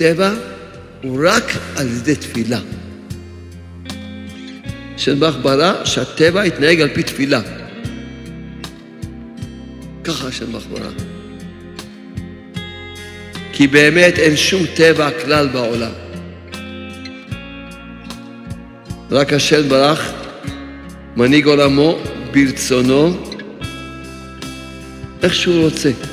הטבע הוא רק על ידי תפילה. שנבח ברא שהטבע יתנהג על פי תפילה. ככה שנבח ברא. כי באמת אין שום טבע כלל בעולם. רק השם ברח, מנהיג עולמו ברצונו, איך שהוא רוצה.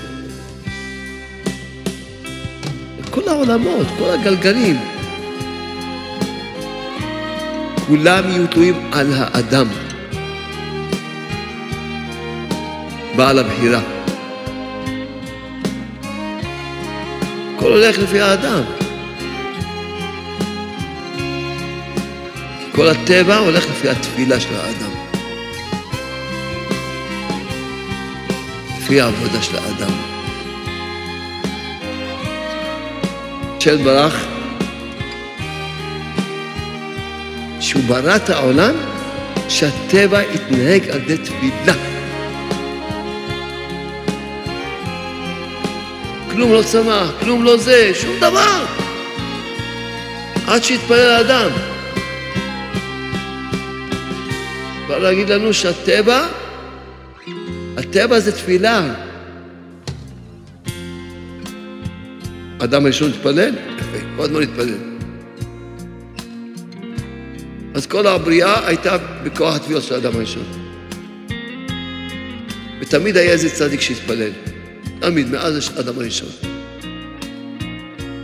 העולמות, כל הגלגלים, כולם יהיו תלויים על האדם, בעל הבחירה. הכל הולך לפי האדם. כל הטבע הולך לפי התפילה של האדם. לפי העבודה של האדם. של ברח, שהוא ברא את העולם, שהטבע יתנהג על ידי תפילה. כלום לא צמח, כלום לא זה, שום דבר. עד שיתפלל האדם. בא להגיד לנו שהטבע, הטבע זה תפילה. אדם הראשון התפלל? יפה, כל הזמן התפלל. אז כל הבריאה הייתה בכוח התפילות של האדם הראשון. ותמיד היה איזה צדיק שהתפלל. תמיד, מאז האדם הראשון.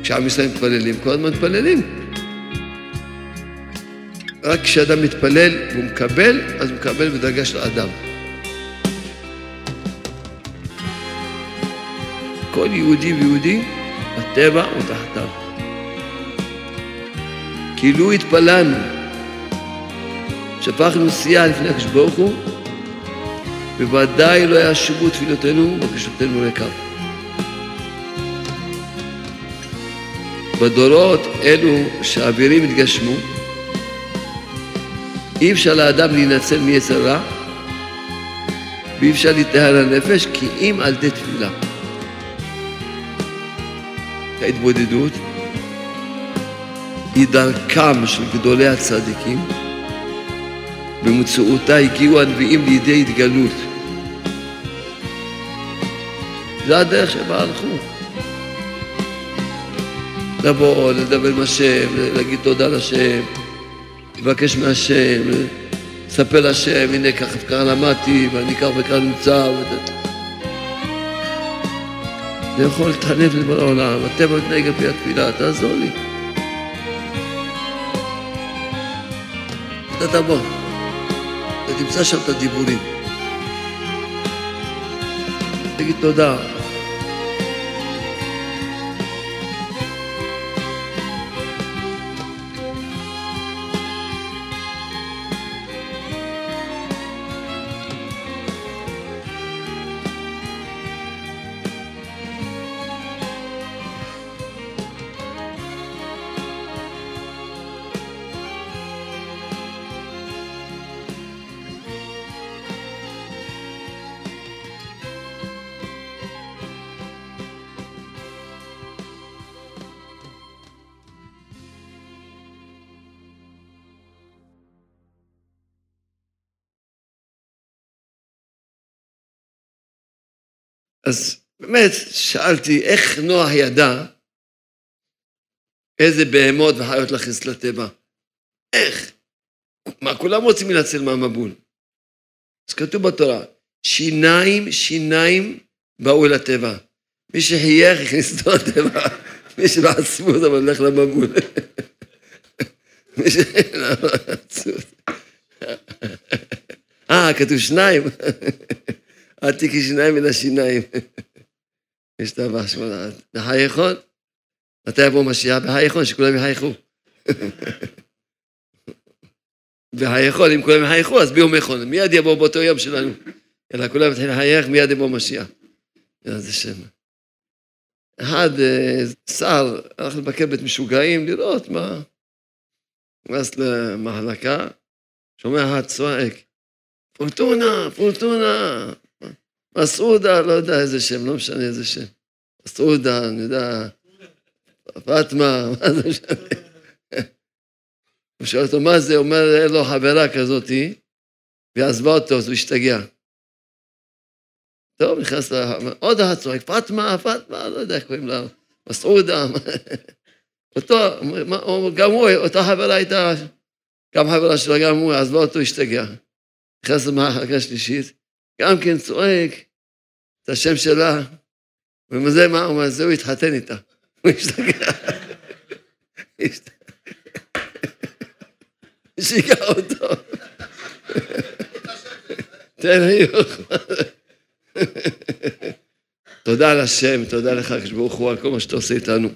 כשעם ישראל מתפללים, כל הזמן מתפללים. רק כשאדם מתפלל והוא מקבל, אז הוא מקבל בדרגה של אדם. כל יהודי ויהודי, הטבע הוא תחתיו. כאילו התפללנו, שפכנו שיאה לפני הקדוש ברוך הוא, בוודאי לא ישובו תפילותינו ובקשותינו ריקם. בדורות אלו שהאווירים התגשמו, אי אפשר לאדם להינצל מיצר רע, ואי אפשר להתנהל לנפש, כי אם על ידי תפילה. ההתבודדות היא דרכם של גדולי הצדיקים, במציאותה הגיעו הנביאים לידי התגלות. זה הדרך שבה הלכו. לבוא, לדבר עם השם, להגיד תודה לשם, לבקש מהשם, לספר לשם, הנה ככה וככה למדתי, ואני כך וכך נמצא. זה יכול להתחנף לבוא לעולם, הטבע מתנהג על פי התפילה, תעזור לי. אתה תבוא, אתה תמצא שם את הדיבורים. תגיד תודה. אז באמת שאלתי איך נוח ידע איזה בהמות וחיות להכניס לטבע. איך? מה, כולם רוצים לנצל מהמבול. אז כתוב בתורה, שיניים, שיניים באו אל הטבע. מי שחייך הכניס אותו לטבע, מי שבעצמות אבל הולך למבול. מי ש... אה, כתוב שניים. אל תקי שיניים מן השיניים. הבא שמונה. בחייכון, מתי יבוא משיח? בחייכון, שכולם יחייכו. בחייכון, אם כולם יחייכו, אז ביום יכול. מיד יבוא באותו יום שלנו. אלא כולם יתחיל לחייך, מיד יבוא משיח. איזה שם. אחד, שר, הלך לבקר בית משוגעים, לראות מה. נכנס למחלקה, שומע אחד צועק, פורטונה, פורטונה, מסעודה, לא יודע איזה שם, לא משנה איזה שם. מסעודה, אני יודע, פטמה, מה זה משנה? הוא שואל אותו, מה זה? אומר, לו חברה כזאתי, והיא עזבה אותו, אז הוא השתגע. טוב, נכנס ל... עוד אחד צועק, פטמה, פטמה, לא יודע איך קוראים לה, מסעודה. אותו, גם הוא, אותה חברה הייתה, גם חברה שלה, גם הוא, עזבה אותו, השתגע. נכנס למחלקה שלישית, גם כן צועק את השם שלה, ומזה מה הוא אומר? הוא התחתן איתה. הוא השתגע. שיגע אותו. תן חיוך. תודה לשם, תודה לך, הקדוש הוא, על כל מה שאתה עושה איתנו.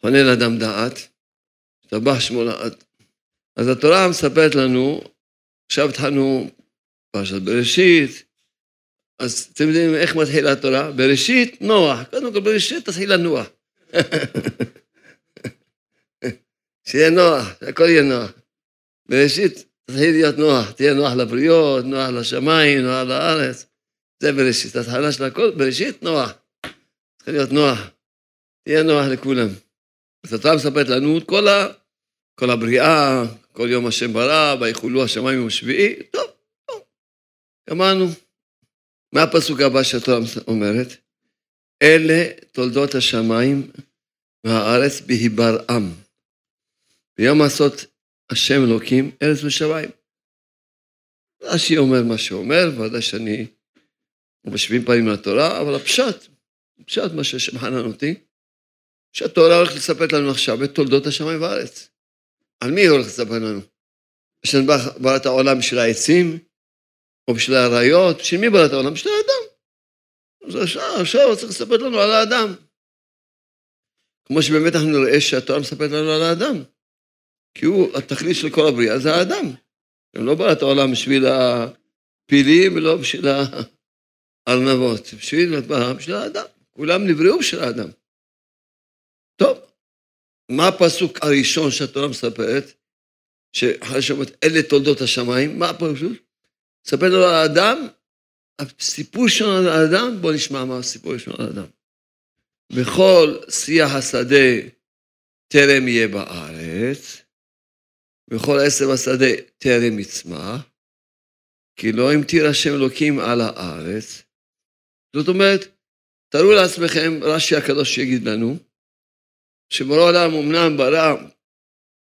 חונן אדם דעת, השתבח שמו לעד. אז התורה מספרת לנו, עכשיו התחלנו פרשת בראשית, אז אתם יודעים איך מתחילה התורה? בראשית, נוח. קודם כל בראשית תתחיל לנוח. שיהיה נוח, שהכל יהיה נוח. בראשית תתחיל להיות נוח, תהיה נוח לבריות, נוח לשמיים, נוח לארץ. זה בראשית, התחלה של הכל, בראשית נוח. צריך להיות נוח. תהיה נוח לכולם. אז התורה מספרת לנו את כל, ה... כל הבריאה, כל יום השם ברא, ויחולו השמיים יום שביעי, טוב, טוב, גמרנו. מה הפסוק הבא שהתורה אומרת? אלה תולדות השמיים והארץ בהיברעם. ביום עשות השם אלוקים ארץ ושמיים. רש"י אומר מה שאומר, ודאי שאני משווים פעמים לתורה, אבל הפשט, הפשט מה שהשם חנן אותי, שהתורה הולכת לספר לנו עכשיו את תולדות השמיים והארץ. על מי היא הולכת לספר לנו? השם ברא את העולם בשביל העצים, או בשביל האריות, בשביל מי ברא העולם? בשביל האדם. אז עכשיו, עכשיו צריך לספר לנו על האדם. כמו שבאמת אנחנו נראה שהתורה מספרת לנו על האדם. כי הוא, התכלית של כל הבריאה זה האדם. הם לא את העולם בשביל הפילים ולא בשביל הארנבות, בשביל, בשביל האדם. כולם נבראו בשביל האדם. טוב, מה הפסוק הראשון שהתורה מספרת? שאחרי שאומרת, אלה תולדות השמיים, מה הפסוק? מספר לנו על האדם, הסיפור שלנו על האדם, בואו נשמע מה הסיפור שלנו על האדם. בכל שיח השדה טרם יהיה בארץ, וכל עשב השדה טרם יצמח, כי לא המטיר השם אלוקים על הארץ. זאת אומרת, תארו לעצמכם, רש"י הקדוש יגיד לנו, שבורא עולם אמנם ברא,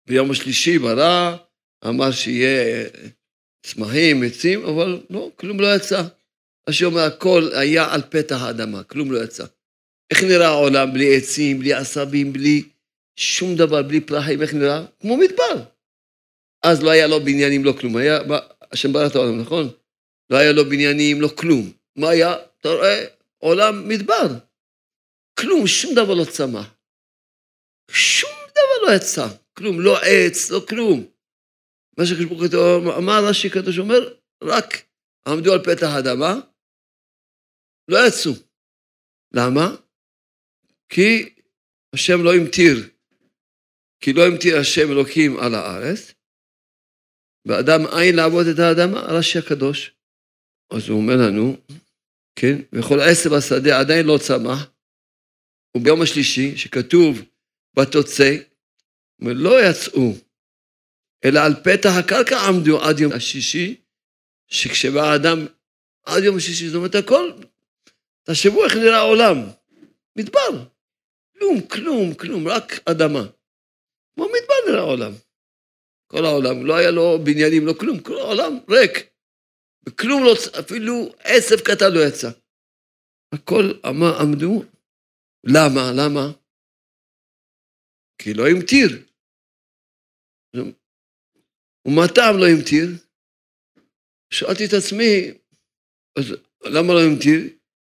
ביום השלישי ברא, אמר שיהיה צמחים, עצים, אבל לא, כלום לא יצא. רש"י אומר, הכל היה על פתח האדמה, כלום לא יצא. איך נראה העולם בלי עצים, בלי עשבים, בלי שום דבר, בלי פרחים, איך נראה? כמו מדבר. אז לא היה לו בניינים, לא כלום. היה, השם ברא את העולם, נכון? לא היה לו בניינים, לא כלום. מה היה? אתה רואה, עולם מדבר. כלום, שום דבר לא צמח. שום דבר לא יצא. כלום, לא עץ, לא כלום. מה שקשור כתוב, אמר רש"י קדוש אומר, רק עמדו על פתח האדמה, לא יצאו. למה? כי השם לא המטיר, כי לא המטיר השם אלוקים על הארץ, ואדם אין לעבוד את האדמה, רש"י הקדוש. אז הוא אומר לנו, כן, וכל עשב השדה עדיין לא צמח, וביום השלישי, שכתוב בתוצא, לא יצאו, אלא על פתח הקרקע עמדו עד יום השישי, שכשבא האדם עד יום השישי, זאת אומרת הכל, תחשבו איך נראה העולם, מדבר, כלום, כלום, כלום, רק אדמה. כמו מדבר נראה העולם. כל העולם, לא היה לו בניינים, לא כלום, כל העולם ריק. וכלום לא, אפילו עשב קטן לא יצא. הכל עמדו, למה? למה? כי לא המטיר. ומה טעם לא המטיר? שאלתי את עצמי, אז למה לא המטיר?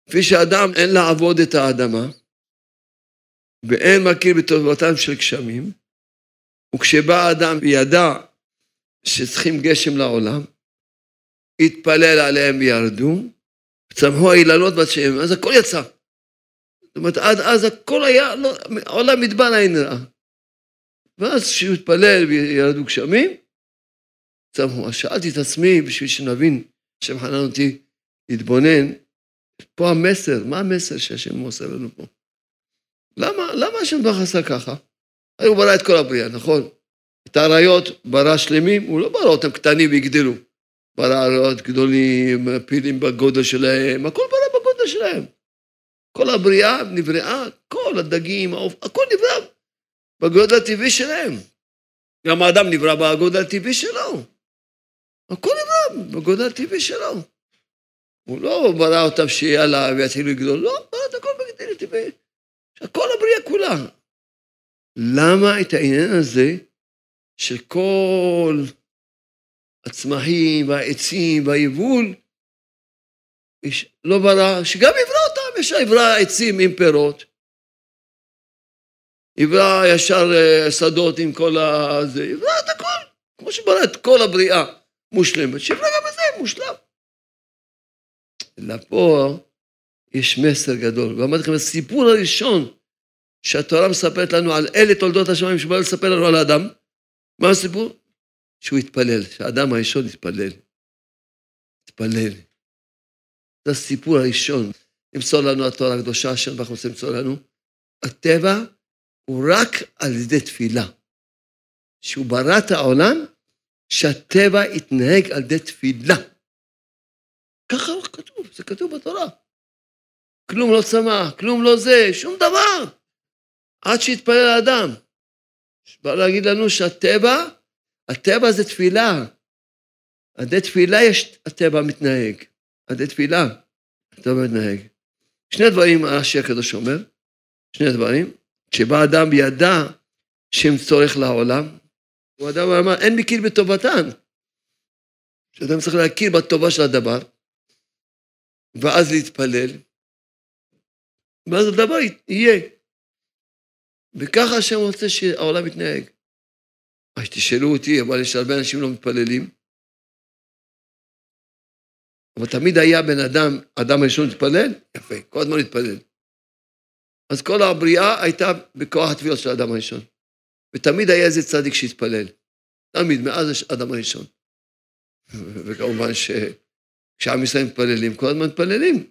כפי שאדם אין לעבוד את האדמה, ואין מכיר בטובתם של גשמים, וכשבא האדם וידע שצריכים גשם לעולם, התפלל עליהם וירדו, צמחו האילנות והשם, אז הכל יצא. זאת אומרת, עד אז הכל היה, לא, העולם מדבר היה נראה. ואז כשהוא התפלל וירדו גשמים, צמחו. אז שאלתי את עצמי, בשביל שנבין, השם חנן אותי להתבונן, פה המסר, מה המסר שהשם מוסר לנו פה? למה, למה השם ברוך עשה ככה? הרי הוא ברא את כל הבריאה, נכון? את האריות ברא שלמים, הוא לא ברא אותם קטנים ויגדלו. ברא אריות גדולים, פילים בגודל שלהם, הכל ברא בגודל שלהם. כל הבריאה נבראה, כל הדגים, העוף, הכל נברא בגודל הטבעי שלהם. גם האדם נברא בגודל הטבעי שלו. הכל נברא בגודל הטבעי שלו. הוא לא ברא אותם שיאללה ויתחילו לגדול, לא, ברא את הכל בגודל הטבעי. כל הבריאה כולה. למה את העניין הזה של כל הצמחים והעצים והיבול, לא ברא, שגם יברא אותם, יש יברא עצים עם פירות, יברא ישר אה, שדות עם כל הזה, יברא את הכל, כמו שברא את כל הבריאה מושלמת, שיברא גם את זה מושלם. אלא פה יש מסר גדול, ואמרתי לכם, הסיפור הראשון שהתורה מספרת לנו על אלה תולדות השמיים, שבא לספר לנו על האדם, מה הסיפור? שהוא התפלל, שהאדם הראשון התפלל. התפלל. זה הסיפור הראשון. למסור לנו התורה הקדושה, אשר אנחנו רוצים למסור לנו. הטבע הוא רק על ידי תפילה. שהוא ברא את העולם, שהטבע יתנהג על ידי תפילה. ככה כתוב, זה כתוב בתורה. כלום לא צמח, כלום לא זה, שום דבר. עד שיתפלל האדם. בא להגיד לנו שהטבע, הטבע זה תפילה. על ידי תפילה יש, הטבע מתנהג. על ידי תפילה, הטבע מתנהג. שני דברים רש"י הקדוש אומר, שני דברים, כשבא אדם וידע שהם צורך לעולם, הוא אדם אמר, אין מכיר בטובתן. שאדם צריך להכיר בטובה של הדבר, ואז להתפלל, ואז הדבר יהיה. וככה השם רוצה שהעולם יתנהג. אז תשאלו אותי, אבל יש הרבה אנשים לא מתפללים. אבל תמיד היה בן אדם, אדם הראשון להתפלל, יפה, כל הזמן להתפלל. אז כל הבריאה הייתה בכוח התפילות של האדם הראשון. ותמיד היה איזה צדיק שהתפלל. תמיד, מאז אדם הראשון. וכמובן שכשעם ישראל מתפללים, כל הזמן מתפללים.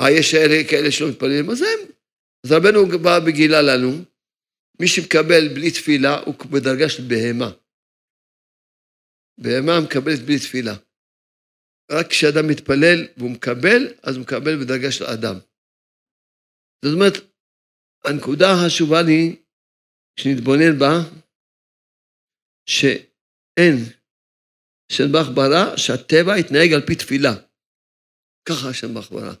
אה, יש כאלה שלא מתפללים, אז הם אז רבנו בא וגילה לנו, מי שמקבל בלי תפילה הוא בדרגה של בהמה. בהמה מקבלת בלי תפילה. רק כשאדם מתפלל והוא מקבל, אז הוא מקבל בדרגה של אדם. זאת אומרת, הנקודה החשובה לי, שנתבונן בה, שאין שם בך ברא, שהטבע יתנהג על פי תפילה. ככה השם בך ברא.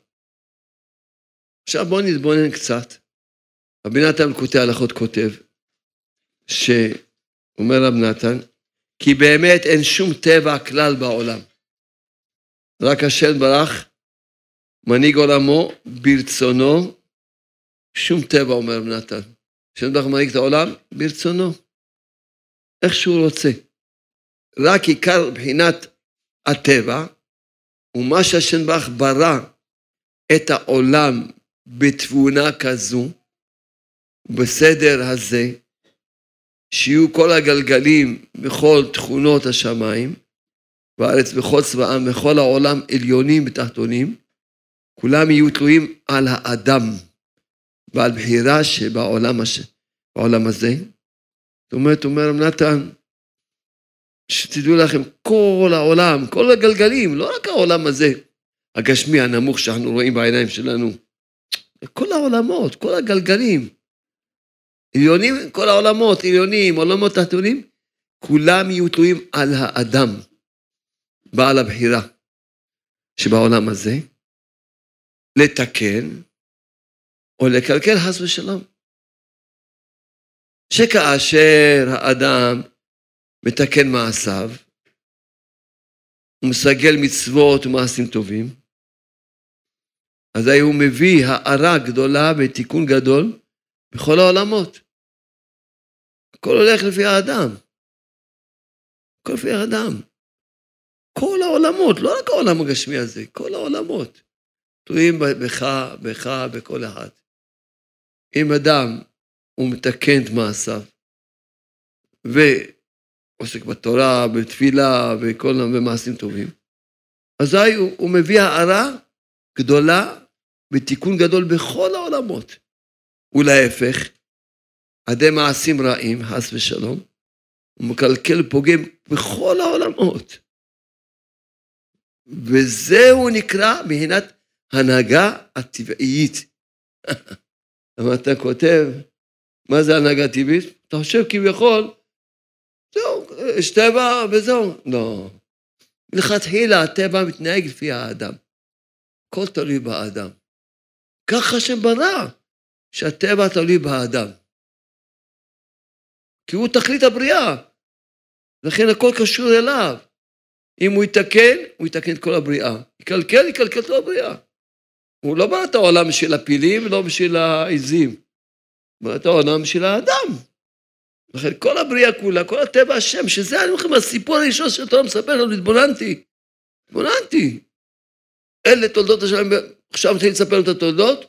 עכשיו בואו נתבונן קצת. רבי נתן קוטע הלכות כותב, שאומר רב נתן, כי באמת אין שום טבע כלל בעולם. רק השם ברח, מנהיג עולמו ברצונו, שום טבע, אומר רב נתן. ברח מנהיג את העולם ברצונו, איך שהוא רוצה. רק עיקר מבחינת הטבע, ומה שהשם ברח ברא את העולם בתבונה כזו, בסדר הזה, שיהיו כל הגלגלים בכל תכונות השמיים, בארץ בכל צבאם, בכל העולם עליונים ותחתונים, כולם יהיו תלויים על האדם ועל בחירה שבעולם הש... בעולם הזה. זאת אומרת, אומר רב נתן, שתדעו לכם, כל העולם, כל הגלגלים, לא רק העולם הזה, הגשמי הנמוך שאנחנו רואים בעיניים שלנו, כל העולמות, כל הגלגלים. עליונים, כל העולמות, עליונים, עולמות תחתונים, כולם יהיו תלויים על האדם, בעל הבחירה שבעולם הזה, לתקן או לקלקל חס ושלום. שכאשר האדם מתקן מעשיו, הוא מסגל מצוות ומעשים טובים, אזי הוא מביא הארה גדולה ותיקון גדול בכל העולמות. הכל הולך לפי האדם. הכל לפי האדם. כל העולמות, לא רק העולם הגשמי הזה, כל העולמות. תלויים בך, בך, בכל אחד. אם אדם, הוא מתקן את מעשיו, ועוסק בתורה, בתפילה, וכל במעשים טובים, אזי הוא, הוא מביא הארה גדולה ותיקון גדול בכל העולמות. ולהפך, עדי מעשים רעים, חס ושלום, הוא מקלקל ופוגם בכל העולמות. וזהו נקרא מבחינת הנהגה הטבעית. למה אתה כותב, מה זה הנהגה טבעית? אתה חושב כביכול, זהו, יש טבע וזהו. לא. מלכתחילה הטבע מתנהג לפי האדם. הכל תלוי באדם. ככה השם ברא, שהטבע תלוי באדם. כי הוא תכלית הבריאה, לכן הכל קשור אליו. אם הוא יתקן, הוא יתקן את כל הבריאה. יקלקל, יקלקל את כל הבריאה. הוא לא ברא את העולם בשביל הפילים, לא בשביל העזים. הוא ברא את העולם בשביל האדם. לכן כל הבריאה כולה, כל הטבע השם, שזה אני אומר לכם, הסיפור הראשון שאתה מספר לנו, התבוננתי. התבוננתי. אלה תולדות השם, עכשיו מתחילים לספר את התולדות.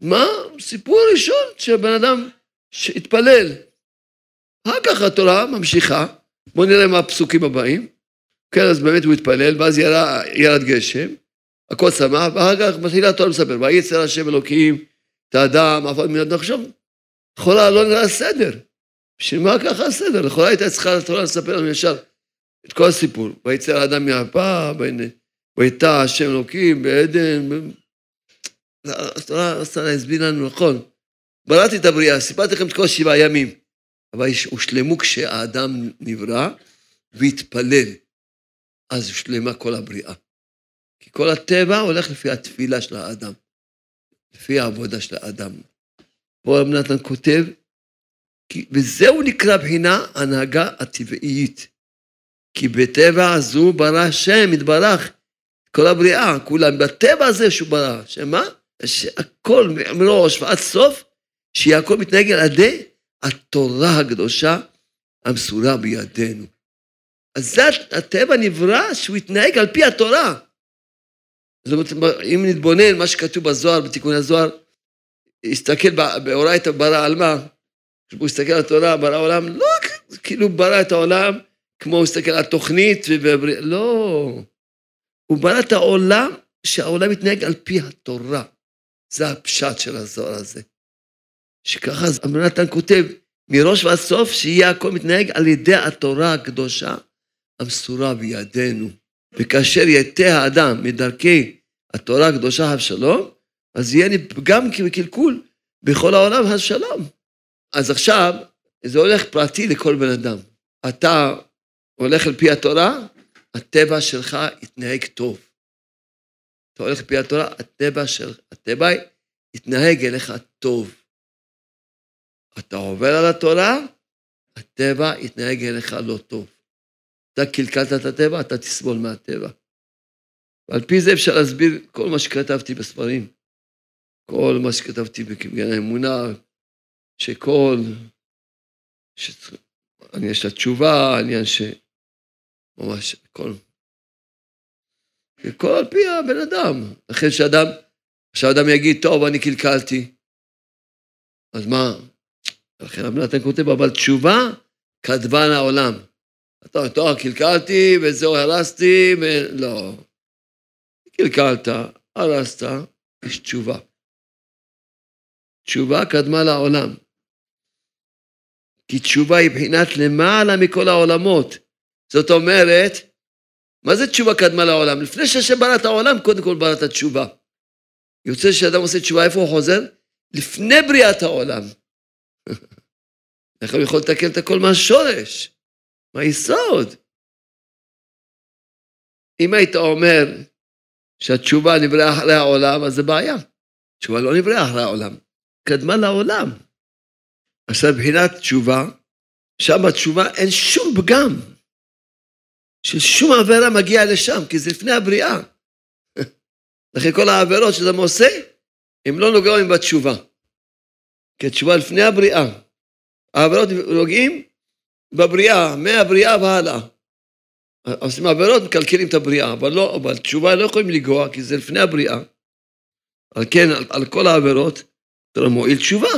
מה? סיפור ראשון שבן אדם שהתפלל. אחר כך התורה ממשיכה, בואו נראה מה הפסוקים הבאים. כן, אז באמת הוא התפלל, ואז ירד גשם, הכל שמח, ואחר כך מתחילה התורה לספר, ויצר השם אלוקים את האדם, אף אחד. עכשיו, לכאורה לא נראה סדר. בשביל מה ככה הסדר? לכאורה הייתה צריכה התורה לספר לנו ישר את כל הסיפור. ויצר האדם מהפה, ויטע השם אלוקים בעדן. התורה רצתה להסביר לנו נכון. בראתי את הבריאה, סיפרתי לכם את כל שבעה ימים. אבל הושלמו כשהאדם נברא והתפלל. אז הושלמה כל הבריאה. כי כל הטבע הולך לפי התפילה של האדם, לפי העבודה של האדם. פה רב נתן כותב, וזהו נקרא בחינה הנהגה הטבעית. כי בטבע הזו ברא השם, יתברך, כל הבריאה, כולם, בטבע הזה שהוא ברא, שמה? שהכל מראש ועד סוף, שהכל מתנהג על ידי התורה הקדושה המסורה בידינו. אז זה הטבע נברא שהוא יתנהג על פי התורה. זאת אומרת, אם נתבונן מה שכתוב בזוהר, בתיקון הזוהר, יסתכל באורייתא ברא על מה? כשהוא יסתכל על התורה, ברא עולם, לא כאילו ברא את העולם כמו הוא יסתכל על תוכנית, ובבריא, לא. הוא ברא את העולם, שהעולם יתנהג על פי התורה. זה הפשט של הזוהר הזה. שככה אמר נתן כותב, מראש ועד סוף, שיהיה הכל מתנהג על ידי התורה הקדושה המסורה בידינו. וכאשר יתה האדם מדרכי התורה הקדושה השלום, אז יהיה לי פגם וקלקול בכל העולם השלום. אז עכשיו, זה הולך פרטי לכל בן אדם. אתה הולך על פי התורה, הטבע שלך יתנהג טוב. אתה הולך על פי התורה, הטבע, של, הטבע יתנהג אליך טוב. אתה עובר על התורה, הטבע יתנהג אליך לא טוב. אתה קלקלת את הטבע, אתה תסבול מהטבע. ועל פי זה אפשר להסביר כל מה שכתבתי בספרים. כל מה שכתבתי בקבגן האמונה, שכל... אני יש לה תשובה, עניין ש... ממש, כל... הכל על פי הבן אדם. לכן שאדם, שאדם יגיד, טוב, אני קלקלתי. אז מה, לכן רבי נתן כותב, אבל תשובה כתבן העולם. אתה אומר, קלקלתי וזהו, הרסתי, ולא. קלקלת, הרסת, יש תשובה. תשובה קדמה לעולם. כי תשובה היא בחינת למעלה מכל העולמות. זאת אומרת, מה זה תשובה קדמה לעולם? לפני שהשם ברא את העולם, קודם כל ברא את התשובה. יוצא שאדם עושה תשובה, איפה הוא חוזר? לפני בריאת העולם. איך הוא יכול לתקן את הכל מהשורש, מהיסוד? אם היית אומר שהתשובה נבראה אחרי העולם, אז זה בעיה. התשובה לא נבראה אחרי העולם, קדמה לעולם. עכשיו, מבחינת תשובה, שם בתשובה אין שום פגם, ששום עבירה מגיעה לשם, כי זה לפני הבריאה. לכן כל העבירות שאדם עושה, הם לא נוגעים בתשובה. כי התשובה לפני הבריאה. העבירות נוגעים בבריאה, מהבריאה והלאה. עושים עבירות, מקלקלים את הבריאה, אבל לא, אבל תשובה לא יכולים לגרוע, כי זה לפני הבריאה. על כן, על, על כל העבירות, אתה לא מועיל תשובה.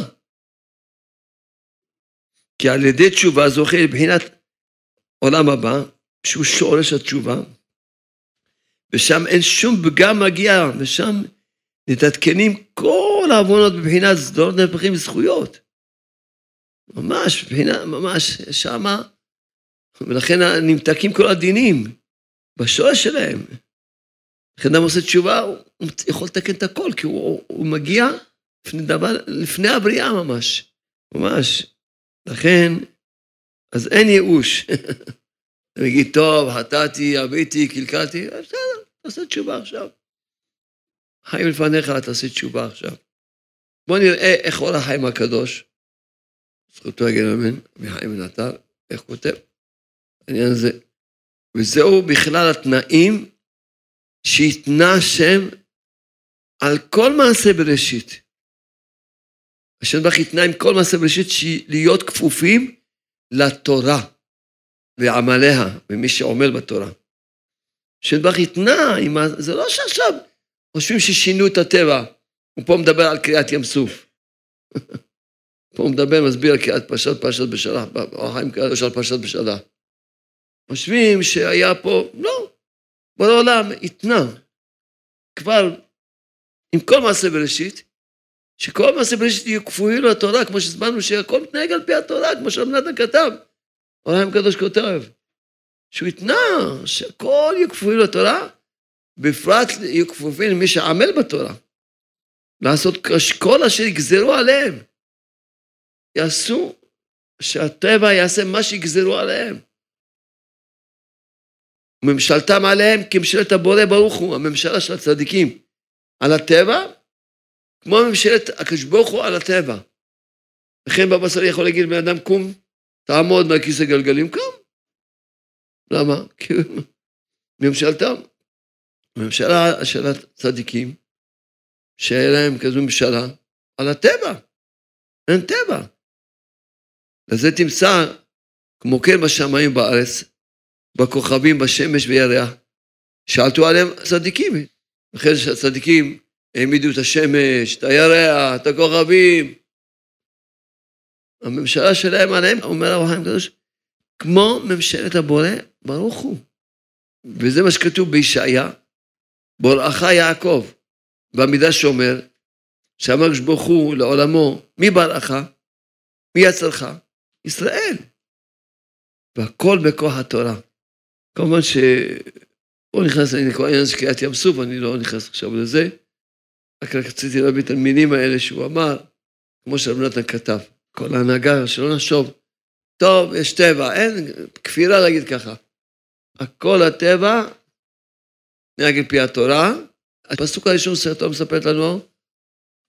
כי על ידי תשובה זוכה לבחינת עולם הבא, שהוא שורש התשובה, ושם אין שום פגם מגיע, ושם מתעדכנים כל העוונות מבחינת סדרות נהפכים זכויות. ממש, מבחינה, ממש, שמה, ולכן נמתקים כל הדינים, בשורש שלהם. לכן אדם עושה תשובה, הוא יכול לתקן את הכל, כי הוא, הוא מגיע לפני, דבר, לפני הבריאה ממש, ממש. לכן, אז אין ייאוש. אתה מגיד, טוב, חטאתי, עביתי, קלקלתי, בסדר, תעשה תשובה עכשיו. חיים לפניך, תעשה תשובה עכשיו. בואו נראה איך אור החיים הקדוש, זכותו יגן אמן, מחיים ונתר, איך כותב, העניין הזה. וזהו בכלל התנאים שהתנה השם על כל מעשה בראשית. השם ברוך התנה עם כל מעשה בראשית להיות כפופים לתורה ועמליה, ומי שעמל בתורה. השם ברוך התנה, זה לא שעכשיו חושבים ששינו את הטבע. הוא פה מדבר על קריאת ים סוף. פה הוא מדבר, מסביר קריאת פרשת פרשת בשלח, החיים קריאת של פרשת בשלח. חושבים שהיה פה, לא, בורא עולם התנה כבר עם כל מעשה בראשית, שכל מעשה בראשית יהיו כפויים לתורה, כמו שהזמנו שהכל מתנהג על פי התורה, כמו שהמנתן כתב. עולם הקדוש כותב, שהוא התנה שהכל יהיו כפויים לתורה, בפרט יהיו כפופים למי שעמל בתורה. לעשות כל אשר יגזרו עליהם. יעשו, שהטבע יעשה מה שיגזרו עליהם. ממשלתם עליהם כממשלת הבורא ברוך הוא, הממשלה של הצדיקים, על הטבע, כמו ממשלת הקדוש ברוך הוא על הטבע. לכן בבא סאלי יכול להגיד לבן אדם, קום, תעמוד מהכיסא גלגלים, קום. למה? כי ממשלתם. ממשלה של הצדיקים, שהיה להם כזו ממשלה, על הטבע. אין טבע. לזה תמצא, כמו כן בשמיים בארץ, בכוכבים, בשמש וירח, שעלתו עליהם צדיקים. אחרי שהצדיקים העמידו את השמש, את הירח, את הכוכבים. הממשלה שלהם עליהם, אומר הרב חיים קדוש, כמו ממשלת הבורא, ברוך הוא. וזה מה שכתוב בישעיה, בוראך יעקב, במידה שאומר, שאמר ברוך הוא לעולמו, מי בראך? מי יצרך? ישראל. והכל בכוח התורה. כמובן ש... הוא נכנס לכל העניין של קריאת ים סוף, אני לא נכנס עכשיו לזה. רק רציתי להביא את המילים האלה שהוא אמר, כמו שרב נתן כתב, כל ההנהגה, שלא נחשוב, טוב, יש טבע, אין כפירה להגיד ככה. הכל הטבע נהג על פי התורה. הפסוק הראשון סרטון מספרת לנו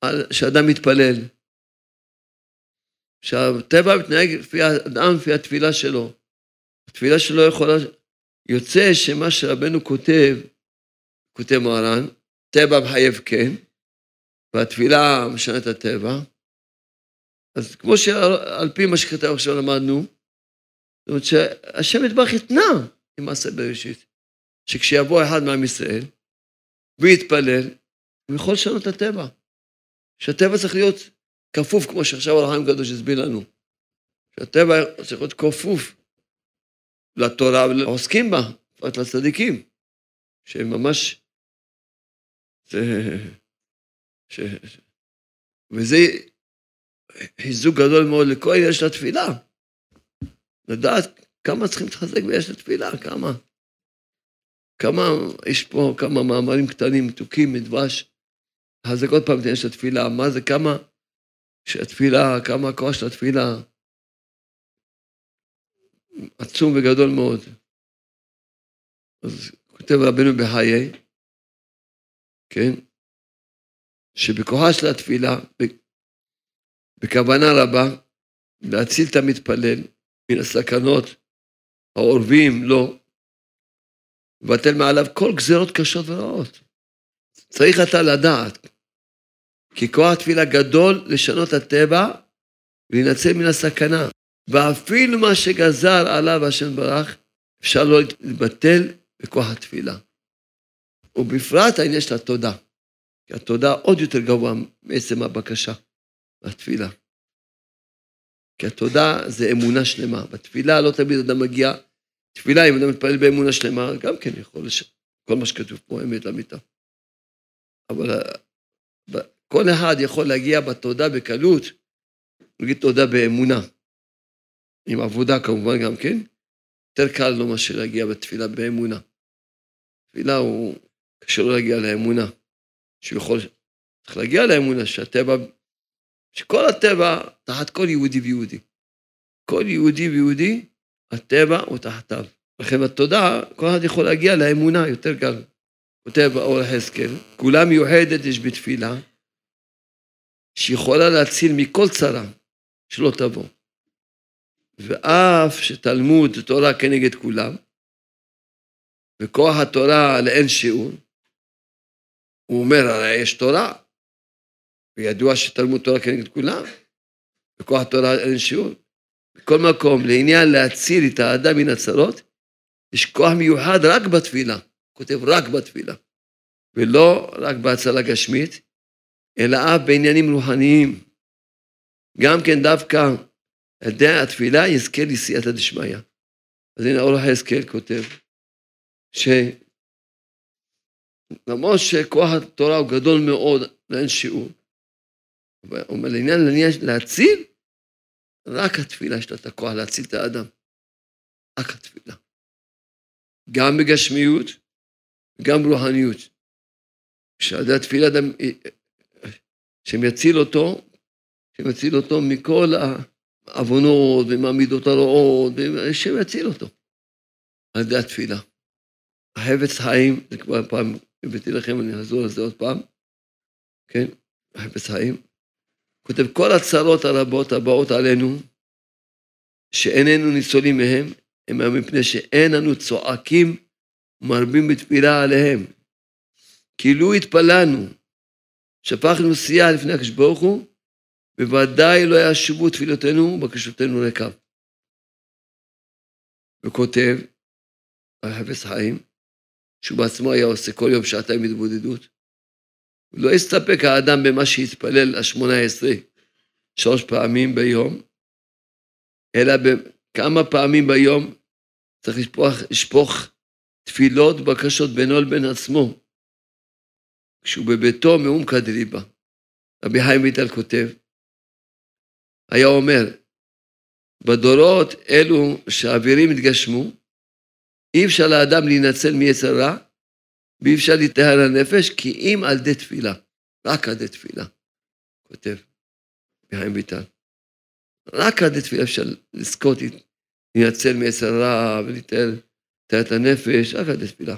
על שאדם מתפלל. שהטבע מתנהג לפי האדם, לפי התפילה שלו. התפילה שלו יכולה... יוצא שמה שרבנו כותב, כותב מוהר"ן, טבע מחייב כן, והתפילה משנה את הטבע. אז כמו שעל פי מה שכתב עכשיו למדנו, זאת אומרת שהשם יתברך התנה עם מעשה בראשית. שכשיבוא אחד מעם ישראל ויתפלל, הוא יכול לשנות את הטבע. שהטבע צריך להיות כפוף, כמו שעכשיו הרחיים הקדוש הסביר לנו. שהטבע צריך להיות כפוף לתורה ולעוסקים בה, בפרט לצדיקים, שהם ממש... זה... ש... וזה חיזוק גדול מאוד לכל עניין של התפילה. לדעת כמה צריכים להתחזק ויש לתפילה, כמה. כמה, יש פה כמה מאמרים קטנים, מתוקים, מדבש. אז עוד פעם יש התפילה, מה זה, כמה שהתפילה, כמה הכוח של התפילה עצום וגדול מאוד. אז כותב רבנו בחיי, כן, שבכוחה של התפילה, בכוונה רבה, להציל את המתפלל מן הסכנות האורבים לו, לבטל מעליו כל גזרות קשות ורעות. צריך אתה לדעת, כי כוח התפילה גדול לשנות את הטבע ולהינצל מן הסכנה. ואפילו מה שגזר עליו השם ברך, אפשר לא להתבטל בכוח התפילה. ובפרט העניין של התודה. כי התודה עוד יותר גבוה מעצם הבקשה, התפילה. כי התודה זה אמונה שלמה. בתפילה לא תמיד אדם מגיע תפילה, אם אדם מתפלל באמונה שלמה, גם כן יכול לשאול. כל מה שכתוב פה אמת לאמיתה. אבל כל אחד יכול להגיע בתודה בקלות, נגיד תודה באמונה. עם עבודה כמובן גם כן, יותר קל לו מאשר להגיע בתפילה באמונה. תפילה הוא, קשה לו להגיע לאמונה, שהוא יכול, צריך להגיע לאמונה שהטבע, שכל הטבע תחת כל יהודי ויהודי. כל יהודי ויהודי, הטבע הוא תחתיו. לכן בתודה, כל אחד יכול להגיע לאמונה יותר קל. כותב באור החזקאל, כולה מיוחדת יש בתפילה, שיכולה להציל מכל צרה שלא תבוא. ואף שתלמוד תורה כנגד כולם, וכוח התורה לאין שיעור, הוא אומר, הרי יש תורה, וידוע שתלמוד תורה כנגד כולם, וכוח התורה לאין שיעור. בכל מקום, לעניין להציל את האדם מן הצרות, יש כוח מיוחד רק בתפילה, כותב רק בתפילה, ולא רק בהצלה גשמית, אלא אף בעניינים רוחניים. גם כן דווקא על ידי התפילה יזכה לסייעתא דשמיא. אז הנה אור החזקאל כותב, שלמרות שכוח התורה הוא גדול מאוד, לאין שיעור, הוא אומר לעניין להציל, רק התפילה יש לה את הכוח להציל את האדם. רק התפילה. גם בגשמיות, גם ברוחניות. כשעל התפילה אדם, שמציל אותו, שמציל אותו מכל העוונות ועם המידות הרעות, השם יציל אותו על ידי התפילה. החפץ חיים, זה כבר פעם הבאתי לכם, אני אחזור על זה עוד פעם, כן, החפץ חיים. כותב, כל הצרות הרבות הבאות עלינו, שאיננו ניצולים מהם, הם מפני שאין אנו צועקים ומרבים בתפילה עליהם. כאילו התפללנו, שפכנו סייע לפני הקדוש ברוך הוא, בוודאי לא ישובו תפילותינו ובקשותינו ריקם. וכותב, החפץ חיים, שהוא בעצמו היה עושה כל יום שעתיים התבודדות. לא הסתפק האדם במה שהתפלל השמונה עשרה, שלוש פעמים ביום, אלא כמה פעמים ביום צריך לשפוך, לשפוך תפילות, בקשות בינו לבין עצמו. כשהוא בביתו מעומקא דליבה. רבי חיים ויטל כותב, היה אומר, בדורות אלו שהאווירים התגשמו, אי אפשר לאדם להינצל מיצר רע, ואי אפשר להתאר לנפש, כי אם על ידי תפילה, רק על ידי תפילה, כותב חיים ויטל. רק על ידי תפילה אפשר לזכות להינצל מיצר רע ולהתאר את הנפש, רק על ידי תפילה.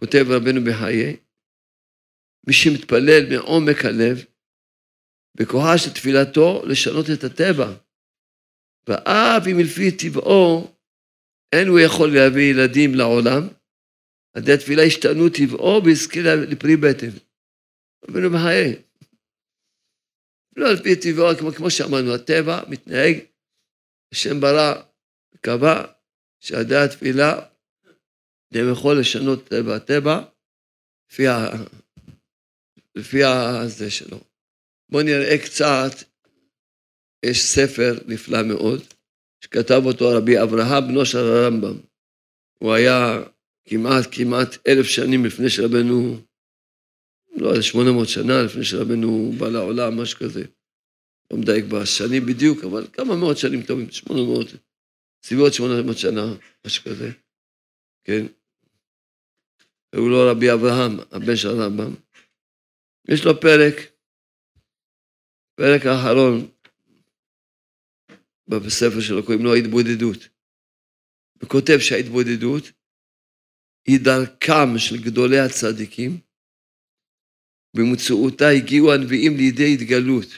כותב רבנו בחיי, מי שמתפלל מעומק הלב, בכוחה של תפילתו לשנות את הטבע. ואף אם לפי טבעו אין הוא יכול להביא ילדים לעולם, על ידי התפילה השתנו טבעו והזכיר לפרי בטן. רבנו בחיי. לא על פי טבעו, כמו, כמו שאמרנו, הטבע מתנהג, השם ברא, קבע שעל התפילה הם יכול לשנות טבע הטבע לפי. לפי הזה שלו. בואו נראה קצת, יש ספר נפלא מאוד, שכתב אותו רבי אברהם בנו של הרמב"ם. הוא היה כמעט כמעט אלף שנים לפני שרבנו, לא יודע, שמונה מאות שנה לפני שרבנו בא לעולם, משהו כזה. לא מדייק בשנים בדיוק, אבל כמה מאות שנים טובים, שמונה מאות, סביבות שמונה מאות שנה, משהו כזה, כן? והוא לא רבי אברהם, הבן של הרמב"ם. יש לו פרק, פרק האחרון בספר שלו, קוראים לו ההתבודדות. הוא כותב שההתבודדות היא דרכם של גדולי הצדיקים, במציאותה הגיעו הנביאים לידי התגלות.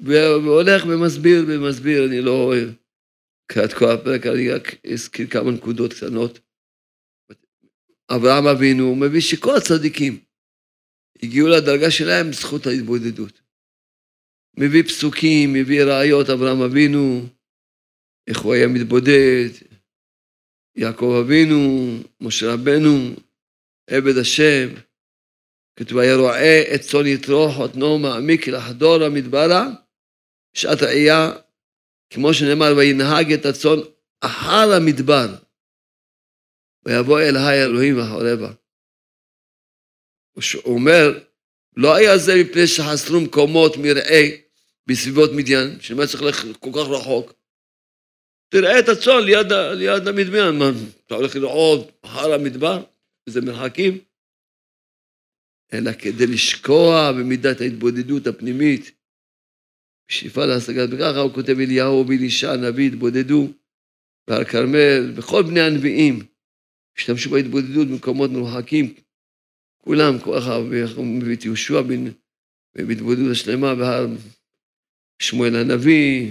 והולך ומסביר ומסביר, אני לא אוהב את כל הפרק, אני רק אזכיר כמה נקודות קטנות. אברהם אבינו מביא שכל הצדיקים הגיעו לדרגה שלהם בזכות ההתבודדות. מביא פסוקים, מביא ראיות, אברהם אבינו, איך הוא היה מתבודד, יעקב אבינו, משה רבנו, עבד השם, כתוב, היה רואה את צאן יתרו חותנו מעמיק לחדור המדברה, שעת ראייה, כמו שנאמר, וינהג את הצאן אחר המדבר, ויבוא אל היי אלוהים וחורבה. הוא אומר, לא היה זה מפני שחסרו מקומות מרעה בסביבות מדיין, שמה צריך ללכת כל כך רחוק. תראה את הצאן ליד, ליד המדמיין, מה, אתה הולך לראות הר המדבר, איזה מרחקים? אלא כדי לשקוע במידת ההתבודדות הפנימית, בשאיפה להשגת, וככה הוא כותב אליהו ואלישע הנביא, התבודדו בהר כרמל, וכל בני הנביאים השתמשו בהתבודדות במקומות מרוחקים, כולם, ככה, את יהושע בהתבודדות השלמה בהר שמואל הנביא,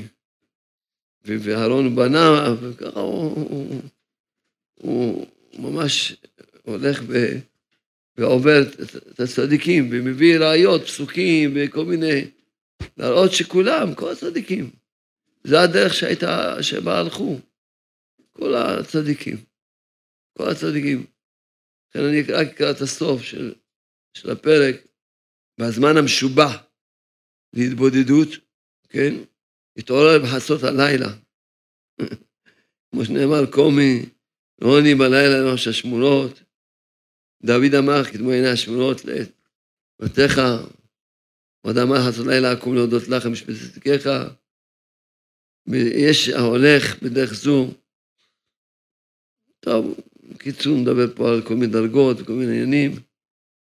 ואהרון בנה, וככה הוא, הוא, הוא ממש הולך ו, ועובר את הצדיקים, ומביא ראיות, פסוקים, וכל מיני, להראות שכולם, כל הצדיקים, זה הדרך שהייתה, שבה הלכו, כל הצדיקים, כל הצדיקים. לכן אני אקרא את הסוף של, של הפרק, בזמן המשובע להתבודדות, כן? התעורר בחצות הלילה. כמו שנאמר, קומי, רוני בלילה ראש השמורות. דוד אמר, קדמו עיני השמורות לבתיך, עוד אמר חצות לילה אקום להודות לך משפט צדקיך. יש ההולך בדרך זו. טוב, בקיצור, נדבר פה על כל מיני דרגות וכל מיני עניינים.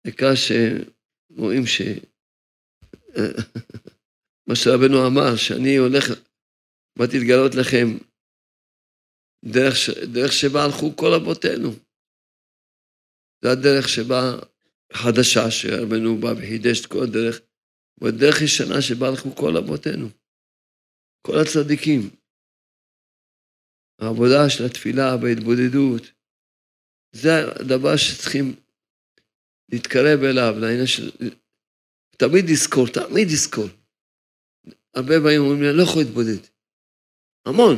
העיקר שרואים ש... מה שרבנו אמר, שאני הולך, באתי לגלות לכם דרך, ש... דרך שבה הלכו כל אבותינו. זו הדרך שבה חדשה, שרבנו בא וחידש את כל הדרך, והדרך ישנה שבה הלכו כל אבותינו, כל הצדיקים. העבודה של התפילה בהתבודדות, זה הדבר שצריכים להתקרב אליו, לעניין של... תמיד לזכור, תמיד לזכור. הרבה פעמים אומרים לי, אני לא יכול להתבודד. המון.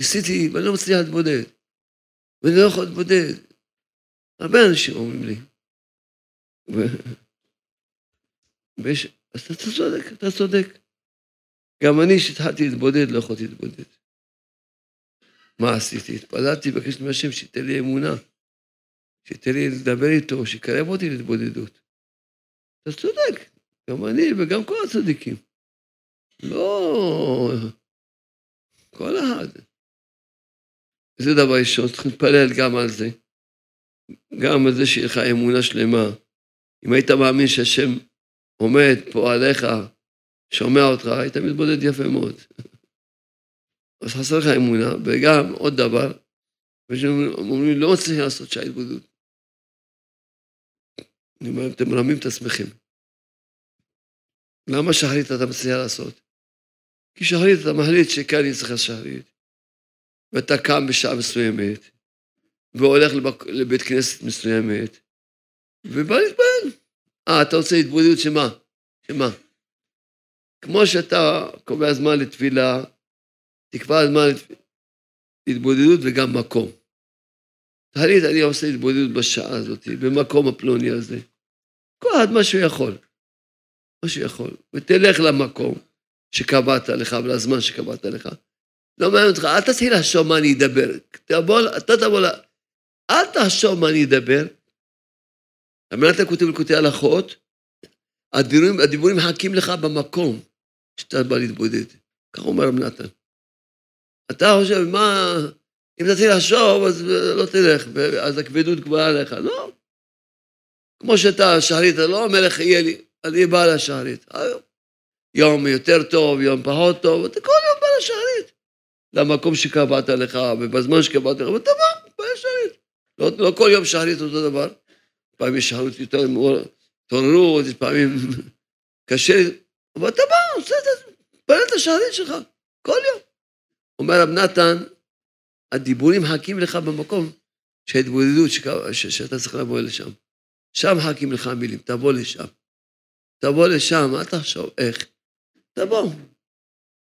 ניסיתי, ואני לא מצליח להתבודד. ואני לא יכול להתבודד. הרבה אנשים אומרים לי. ו... ויש... אז אתה צודק, אתה צודק. גם אני, כשהתחלתי להתבודד, לא יכולתי להתבודד. מה עשיתי? התפללתי, בקשתי מהשם שייתן לי אמונה, שייתן לי לדבר איתו, שיקרב אותי להתבודדות. אתה צודק, גם אני וגם כל הצדיקים. לא, כל אחד. זה דבר ראשון, צריך להתפלל גם על זה. גם על זה שיהיה לך אמונה שלמה. אם היית מאמין שהשם עומד פה עליך, שומע אותך, היית מתבודד יפה מאוד. אז חסר לך אמונה, וגם עוד דבר, אומרים, לא מצליחים לעשות שעה התבודדות. אני אומר, אתם מרמים את עצמכם. למה שחרית אתה מצליח לעשות? כי שחרית אתה מחליט שכאן אני צריך שחרית, ואתה קם בשעה מסוימת, והולך לבית כנסת מסוימת, ובא להתפעל. אה, אתה רוצה התבודדות שמה? שמה? כמו שאתה קובע זמן לתפילה, תקבע זמן להתבודדות וגם מקום. תחליט, אני עושה התבודדות בשעה הזאת, במקום הפלוני הזה. כל אחד מה שהוא יכול. מה שהוא יכול. ותלך למקום. שקבעת לך ולזמן שקבעת לך. לא מעניין אותך, אל תתחיל לחשוב מה אני אדבר. תבוא, אתה תבוא ל... אל תחשוב מה אני אדבר. אמרת כותב לקוטי הלכות, הדיבורים, הדיבורים מחכים לך במקום שאתה בא להתבודד. כך אומר רב נתן. אתה חושב, מה, אם תתחיל לחשוב, אז לא תלך, אז הכבדות גבוהה עליך. לא. כמו שאתה, שחרית, לא המלך יהיה לי, אני בא לשחרית. היום. יום יותר טוב, יום פחות טוב, אתה כל יום בא לשערית. למקום שקבעת לך, ובזמן שקבעת לך, ואתה בא, בא לשערית. לא, לא כל יום שערית אותו דבר. פעמים יש שערית יותר התעוררות, פעמים קשה, אבל אתה בא, עושה את זה, בא את השערית שלך, כל יום. אומר רב נתן, הדיבורים מחכים לך במקום שההתבודדות שאתה צריך לבוא לשם. שם מחכים לך המילים, תבוא לשם. תבוא לשם, אל תחשוב איך. תבואו.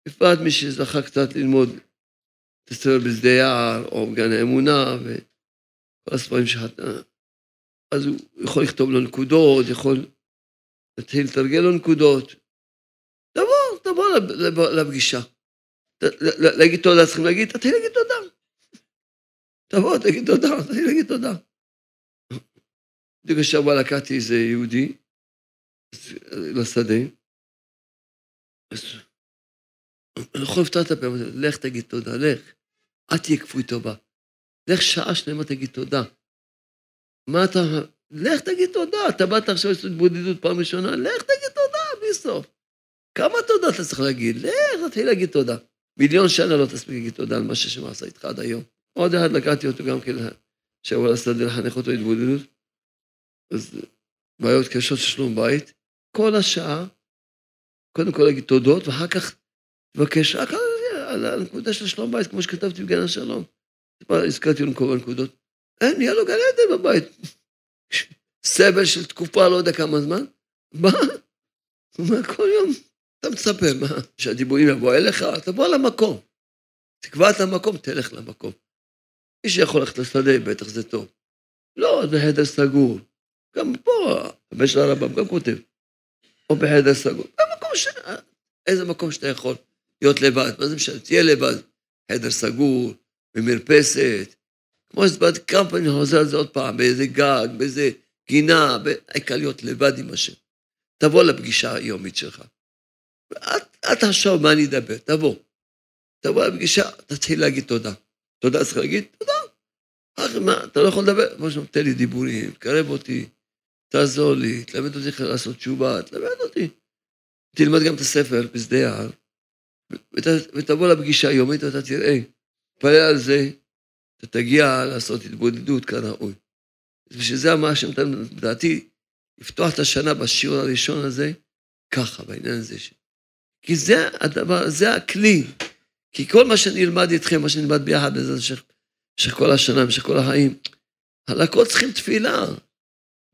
בפרט מי שזכה קצת ללמוד הספר בשדה יער, או בגן האמונה, וכל הספרים שאתה... אז הוא יכול לכתוב לו נקודות, יכול להתחיל לתרגל לו נקודות. תבוא, תבוא לפגישה. להגיד תודה, צריכים להגיד, תתחיל להגיד תודה. תבוא, תגיד תודה, תתחיל להגיד תודה. בדיוק השבוע לקחתי איזה יהודי, לשדה. אז אני יכול לפתוח את הפה, לך תגיד תודה, לך. אל תהיה כפוי טובה. לך שעה שלמה תגיד תודה. מה אתה... לך תגיד תודה. אתה באת עכשיו לעשות התבודדות פעם ראשונה, לך תגיד תודה, בלי סוף. כמה תודה אתה צריך להגיד? לך, תתחיל להגיד תודה. מיליון שנה לא תספיק להגיד תודה על מה שהשם עשה איתך עד היום. עוד אחד לקחתי אותו גם כן, שיבוא לשדה לחנך אותו התבודדות. אז בעיות קשות של שלום בית. כל השעה, קודם כל להגיד תודות, ואחר כך תבקש רק על הנקודה של שלום בית, כמו שכתבתי בגן השלום. הזכרתי לנו כל הנקודות. אין, נהיה לו גן עדן בבית. סבל של תקופה, לא יודע כמה זמן. מה? אומר, כל יום אתה מצפה, מה? שהדיבורים יבואו אליך, תבוא למקום. תקבע את המקום, תלך למקום. מי שיכול ללכת לשדה, בטח זה טוב. לא, זה חדר סגור. גם פה, הבן של הרמב"ם גם כותב. או בחדר סגור. במקום ש... איזה מקום שאתה יכול להיות לבד, מה זה משנה? תהיה לבד. חדר סגור, במרפסת. כמו שהסברתי כמה פעמים, אני חוזר על זה עוד פעם, באיזה גג, באיזה גינה, העיקר להיות לבד עם השם. תבוא לפגישה היומית שלך. אל תחשוב מה אני אדבר, תבוא. תבוא לפגישה, תתחיל להגיד תודה. תודה צריך להגיד? תודה. אחי, מה, אתה לא יכול לדבר? כמו שאומר, תן לי דיבורים, תקרב אותי, תעזור לי, תלמד אותי איך לעשות תשובה, תלמד אותי. תלמד גם את הספר בשדה יער, ותבוא לפגישה היומית ואתה תראה, תפלל על זה, אתה תגיע לעשות התבודדות כראוי. בשביל זה מה שנתן, לדעתי, לפתוח את השנה בשיעור הראשון הזה, ככה, בעניין הזה. כי זה הדבר, זה הכלי. כי כל מה שנלמד איתכם, מה שנלמד ביחד, בזה במשך כל השנה, במשך כל החיים, הכל צריכים תפילה.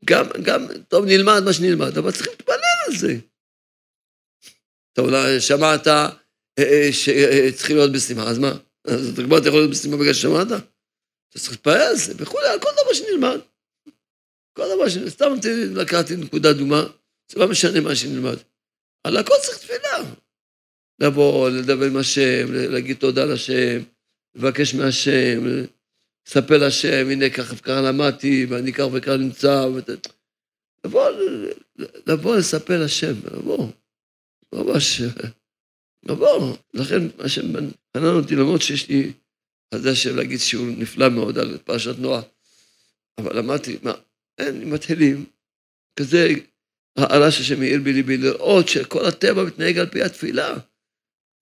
גם, גם, טוב, נלמד מה שנלמד, אבל צריכים להתפלל על זה. טוב, שמעת אה, אה, שצריכים להיות בשמחה, אז מה? אז אתה כבר יכול להיות בשמחה בגלל ששמעת? אתה צריך להתפלל על זה, וכולי, על כל דבר שנלמד. כל דבר שנלמד, סתם לקחתי נקודה דומה, זה לא משנה מה שנלמד. על הכל צריך תפילה. לבוא, לדבר עם השם, להגיד תודה לשם, לבקש מהשם, לספר לשם, הנה ככה וככה למדתי, ואני כך וכך נמצא, לבוא, לבוא לספר לשם, לבוא, ממש, לבוא. לכן השם חנן אותי, למרות שיש לי על זה השם להגיד שיעור נפלא מאוד על פרשת נוח, אבל אמרתי, מה, אין, מתחילים, כזה הרעש השם מאיר בליבי, לראות שכל הטבע מתנהג על פי התפילה.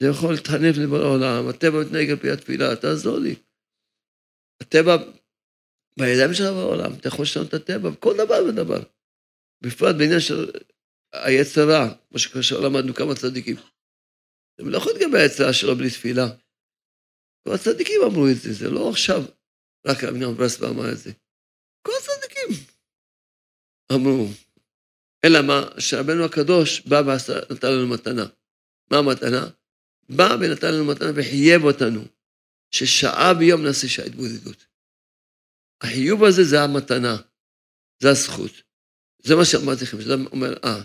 זה יכול להתחנף לבורא העולם, הטבע מתנהג על פי התפילה, תעזור לי. הטבע בידיים שלך בעולם, אתה יכול לשנות את הטבע, בכל דבר ודבר. בפרט בעניין של היצרה, כמו שכאשר למדנו כמה צדיקים. הם לא יכולים להתגבר היצרה שלו בלי תפילה. כל הצדיקים אמרו את זה, זה לא עכשיו רק אבינם ברסלב אמר את זה. כל הצדיקים אמרו. אלא מה? שרבנו הקדוש בא ונתן לנו מתנה. מה המתנה? בא ונתן לנו מתנה וחייב אותנו, ששעה ביום נעשה שעה התבודדות. החיוב הזה זה המתנה, זה הזכות. זה מה שאמרתי לכם, שאתה אומר, אה,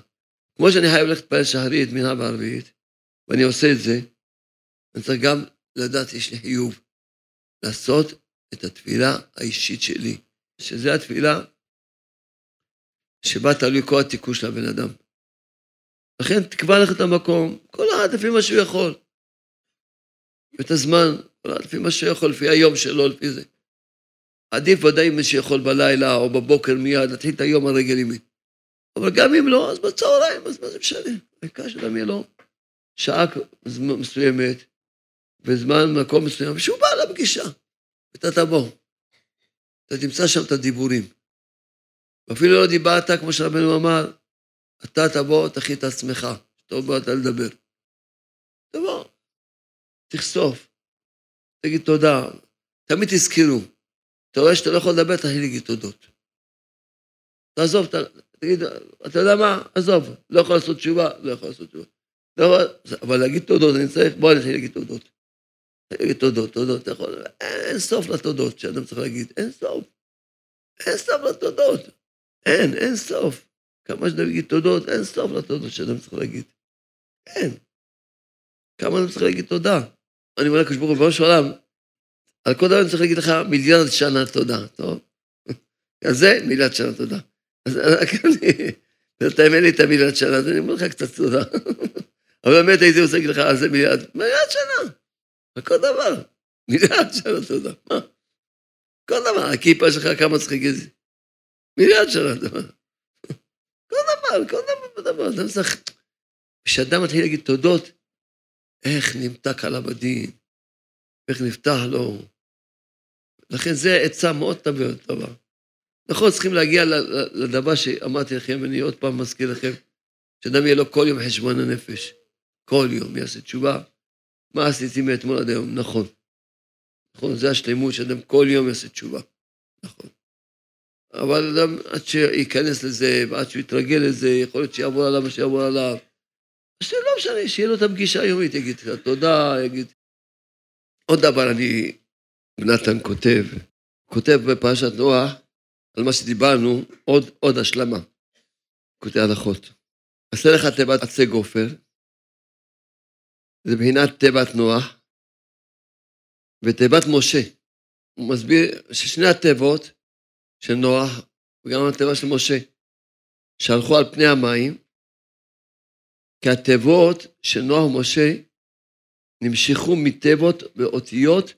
כמו שאני חייב ללכת להתפלל שחרית, מנהל בערבית, ואני עושה את זה, אני צריך גם לדעת, יש לי חיוב, לעשות את התפילה האישית שלי, שזה התפילה שבה תלוי כל התיקון של הבן אדם. לכן תקבע לך את המקום, כל אחד לפי מה שהוא יכול. את הזמן, לפי מה שיכול, לפי היום שלו, לפי זה. עדיף ודאי מי שיכול בלילה או בבוקר מיד להתחיל את היום על רגל ימין. אבל גם אם לא, אז בצהריים, אז מה זה משנה? העיקר שגם יהיה לו שעה מסוימת, בזמן, מקום מסוים, ושהוא בא לפגישה, ואתה תבוא. אתה תמצא שם את הדיבורים. ואפילו לא דיברת, כמו שרבנו אמר, אתה תבוא, תכין את עצמך, טוב באת לדבר. תבוא. תחשוף, תגיד תודה, תמיד תזכרו. אתה רואה שאתה לא יכול לדבר, תתחיל להגיד תודות. תעזוב, תגיד, אתה יודע מה? עזוב, לא יכול לעשות תשובה, לא יכול לעשות תשובה. לא אבל להגיד תודות, אני צריך, בוא נתחיל להגיד תודות. להגיד תודות, תודות, אתה יכול, אין סוף לתודות שאדם צריך להגיד, אין סוף. אין סוף לתודות. אין, אין סוף. כמה שאתה להגיד תודות, אין סוף לתודות שאדם צריך להגיד. אין. כמה אדם צריך להגיד תודה. אני אומר לקדוש ברוך הוא, בראש העולם, על כל דבר אני צריך להגיד לך מיליארד שנה תודה, טוב? על זה מיליארד שנה תודה. אז בינתיים אין לי את המיליארד שנה, אז אני אומר לך קצת תודה. אבל באמת הייתי רוצה להגיד לך על זה מיליארד, מיליארד שנה. כל דבר. מיליארד שנה תודה. מה? כל דבר, הכיפה שלך כמה צריך להגיד? מיליארד שנה, דבר. כל דבר, כל דבר, דבר. אדם צריך... כשאדם מתחיל להגיד תודות, איך נמתק עליו הדין, איך נפתח לו. לכן זו עצה מאוד טובה. נכון, צריכים להגיע לדבר שאמרתי לכם, ואני עוד פעם מזכיר לכם, שאדם יהיה לו כל יום חשבון הנפש. כל יום יעשה תשובה. מה עשיתי מאתמול עד היום? נכון. נכון, זה השלמות שאדם כל יום יעשה תשובה. נכון. אבל אדם, עד שייכנס לזה, ועד שהוא יתרגל לזה, יכול להיות שיעבור עליו מה שיעבור עליו. אז לא משנה, שיהיה לו את הפגישה היומית, יגיד תודה, יגיד... עוד דבר אני, נתן כותב, כותב בפרשת נוח, על מה שדיברנו, עוד, עוד השלמה. כותב הלכות. עשה לך תיבת עצי גופר, זה מבחינת תיבת נוח, ותיבת משה. הוא מסביר ששני התיבות של נוח, וגם התיבה של משה, שהלכו על פני המים, כי התיבות של נוח ומשה נמשכו מתיבות ואותיות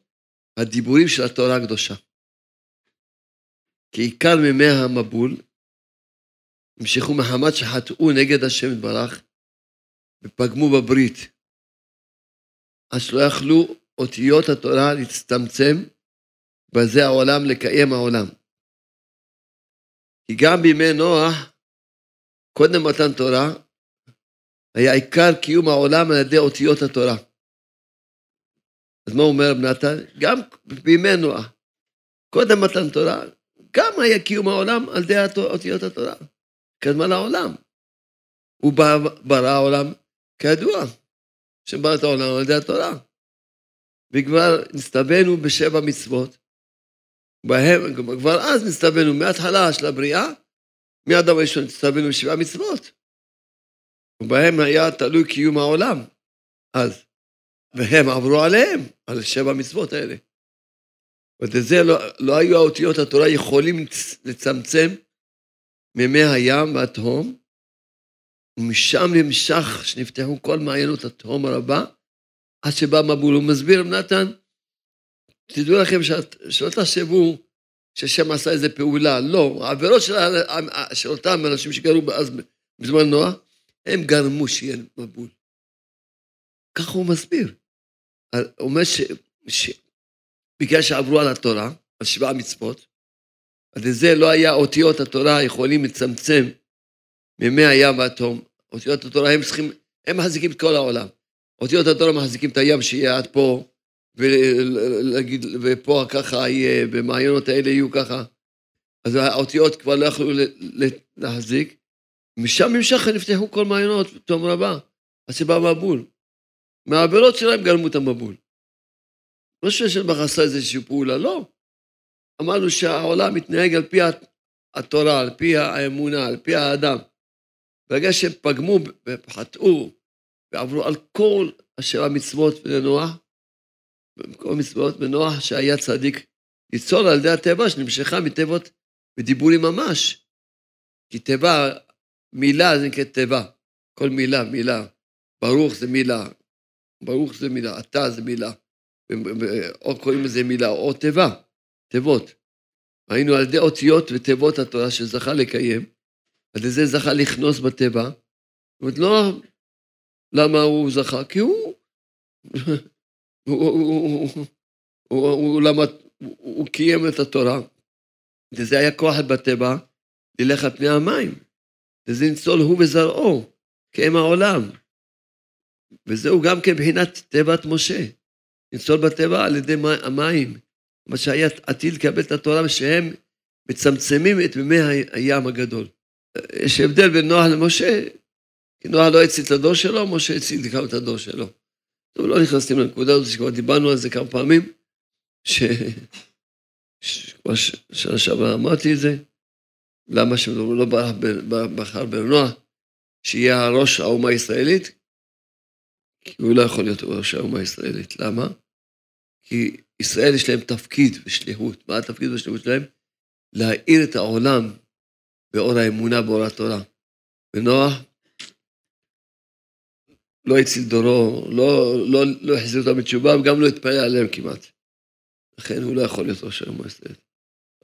הדיבורים של התורה הקדושה. כי עיקר מימי המבול נמשכו מחמת שחטאו נגד השם יתברך ופגמו בברית, אז שלא יכלו אותיות התורה להצטמצם בזה העולם לקיים העולם. כי גם בימי נוח, קודם מתן תורה, היה עיקר קיום העולם על ידי אותיות התורה. אז מה אומר רב נתן? גם בימי נוח, קודם מתן תורה, גם היה קיום העולם על ידי אותיות התורה. קדמה לעולם. הוא ברא העולם, כידוע, שברא את העולם על ידי התורה. וכבר נסתבנו בשבע מצוות, בהם, כבר אז נסתבנו מההתחלה של הבריאה, מיד הראשון נסתבנו בשבע מצוות. ובהם היה תלוי קיום העולם אז. והם עברו עליהם, על שבע מצוות האלה. ולזה לא, לא היו האותיות התורה יכולים לצמצם מימי הים והתהום, ומשם נמשך, שנפתחו כל מעיינות התהום הרבה, עד שבא מבול. הוא מסביר, נתן, תדעו לכם שאת, שלא תחשבו ששם עשה איזה פעולה, לא, העבירות של, של אותם אנשים שגרו אז בזמן נוח, הם גרמו שיהיה מבול. ככה הוא מסביר. הוא אומר ש, ש, בגלל שעברו על התורה, על שבעה מצוות, אז לזה לא היה אותיות התורה יכולים לצמצם מימי הים והתום. אותיות התורה הם צריכים, הם מחזיקים את כל העולם. אותיות התורה מחזיקים את הים שיהיה עד פה, ולהגיד, ופה ככה יהיה, במעיינות האלה יהיו ככה. אז האותיות כבר לא יכלו להחזיק. משם נמשך נפתחו כל מעיינות, תום רבה, אז שבא מבול. מהעבירות שלהם גרמו את המבול. לא ששלבך עשה איזושהי פעולה, לא. אמרנו שהעולם מתנהג על פי התורה, על פי האמונה, על פי האדם. ברגע שהם פגמו וחטאו ועברו על כל אשר המצוות לנוח, כל המצוות בנוח שהיה צדיק ליצור על ידי הטבע שנמשכה מטבעות ודיבורים ממש. כי תיבה, מילה זה נקראת תיבה. כל מילה, מילה. ברוך זה מילה. ברוך זה מילה, אתה זה מילה. או קוראים לזה מילה, או תיבה, תיבות. היינו על ידי אותיות ותיבות התורה שזכה לקיים, על ידי זה זכה לכנוס בתיבה. זאת אומרת, לא למה הוא זכה, כי הוא... הוא, קיים את התורה, וזה היה כוח בתיבה, על פני המים. וזה ניצול הוא וזרעו, כאם העולם. וזהו גם כן מבחינת תיבת משה. ניצול בטבע על ידי המים, מה שהיה עתיד לקבל את התורה, ושהם מצמצמים את מימי הים הגדול. יש הבדל בין נוח למשה, כי נוח לא הציל את הדור שלו, משה הציל גם את הדור שלו. טוב, לא נכנסים לנקודה הזאת, שכבר דיברנו על זה כמה פעמים, ש... כבר שנה שעברה אמרתי את זה, למה שהוא לא בחר בנוח, שיהיה הראש האומה הישראלית, כי הוא לא יכול להיות ראש האומה הישראלית. למה? כי ישראל יש להם תפקיד ושליחות. מה התפקיד והשליחות שלהם? להאיר את העולם באור האמונה, באור התורה. ונוח לא הציל דורו, לא, לא, לא החזיר אותם בתשובה, וגם לא התפלל עליהם כמעט. לכן הוא לא יכול להיות ראש המועצת.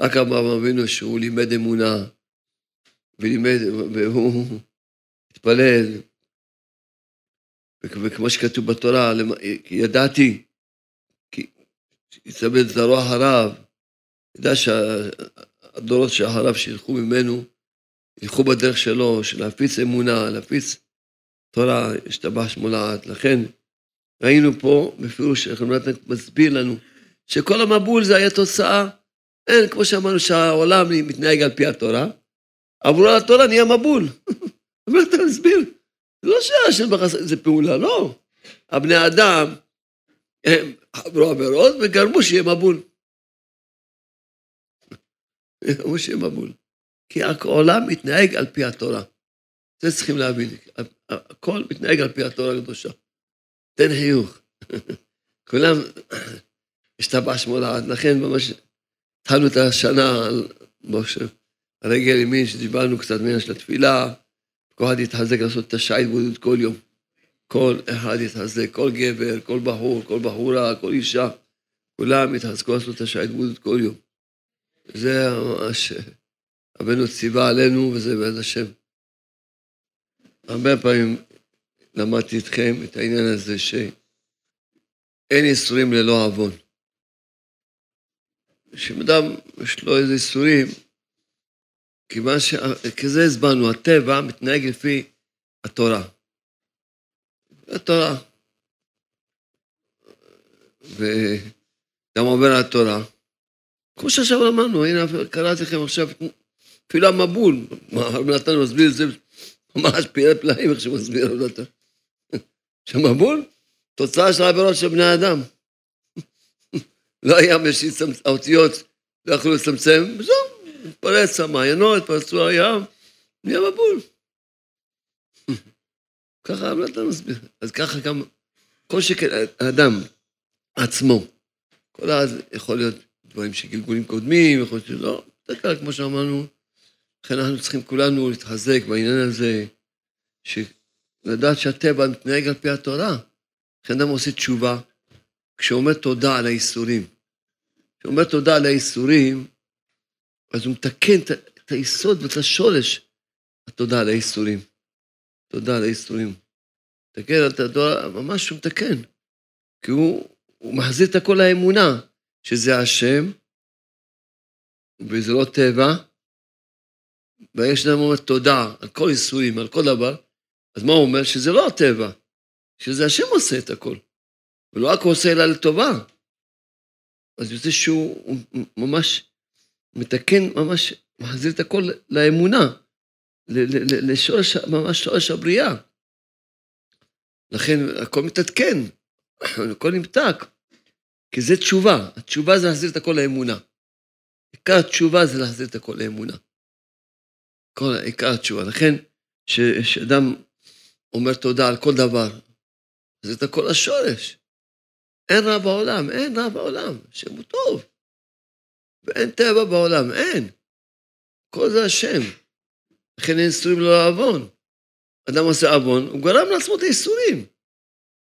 רק אברהם אבינו שהוא לימד אמונה, ולימד, והוא התפלל, וכמו שכתוב בתורה, ידעתי, כי יצמד זרוע הרב, ידע שהדורות שאחריו שילכו ממנו, ילכו בדרך שלו, של להפיץ אמונה, להפיץ תורה, השתבח שמו לעד. לכן ראינו פה בפירוש שחמדת מסביר לנו שכל המבול זה היה תוצאה, אין, כמו שאמרנו שהעולם מתנהג על פי התורה, עברו על התורה נהיה מבול. מה אתה מסביר? זה לא שהשם בחסד זה פעולה, לא. הבני אדם הם עברו עבירות וגרמו שיהיה מבול. גרמו שיהיה מבול. כי העולם מתנהג על פי התורה. זה צריכים להבין. הכל מתנהג על פי התורה הקדושה. תן חיוך. כולם, השתבח שמו לעד. לכן ממש התחלנו את השנה על רגל ימין, שדיברנו קצת ממנה של התפילה, כל אחד יתחזק לעשות את השעה התבודדות כל יום. כל אחד יתחזק, כל גבר, כל בחור, כל בחורה, כל אישה, כולם יתחזקו לעשות את השעה התבודדות כל יום. זה ממש, רבנו ציווה עלינו, וזה בעז השם. הרבה פעמים למדתי איתכם את העניין הזה שאין ייסורים ללא עוון. כשאדם יש לו איזה ייסורים, כיוון שכזה הסברנו, הטבע מתנהג לפי התורה. התורה. וגם עובר על התורה. כמו שעכשיו אמרנו, הנה קראתי לכם עכשיו, אפילו המבול, הרב נתן מסביר את זה ממש פירי פלאים, איך שמסביר הרב נתן. שמבול, תוצאה של העבירות של בני אדם. לא היה משית האותיות, לא יכלו לצמצם, וזהו. התפרץ המעיינות, התפרצו הים, נהיה מבול. ככה אבל אתה מסביר. אז ככה גם, כל שכן, האדם עצמו, כל אז יכול להיות דברים שגלגולים קודמים, יכול להיות שלא, זה ככה כמו שאמרנו, לכן אנחנו צריכים כולנו להתחזק בעניין הזה, לדעת שהטבע מתנהג על פי התורה. לכן אדם עושה תשובה, כשהוא אומר תודה על האיסורים. כשהוא אומר תודה על האיסורים, אז הוא מתקן את היסוד ואת השורש, התודה על האיסורים. תודה על האיסורים. מתקן את התורה, ממש הוא מתקן. כי הוא, הוא מחזיר את הכל לאמונה, שזה השם, וזה לא טבע, ויש להם אומר תודה על כל איסורים, על כל דבר, אז מה הוא אומר? שזה לא הטבע, שזה השם עושה את הכל. ולא רק הוא עושה אלא לטובה. אז יוצא שהוא ממש מתקן, ממש מחזיר את הכל לאמונה, לשורש, ממש שורש הבריאה. לכן הכל מתעדכן, הכל נמתק, כי זה תשובה. התשובה זה להחזיר את הכל לאמונה. עיקר התשובה זה להחזיר את הכל לאמונה. כל עיקר התשובה. לכן, כשאדם אומר תודה על כל דבר, זה את הכל השורש. אין רע בעולם, אין רע בעולם, השם הוא טוב. ואין טבע בעולם, אין. כל זה השם. לכן אין איסורים לא לעוון. אדם עושה עוון, הוא גרם לעצמו את האיסורים.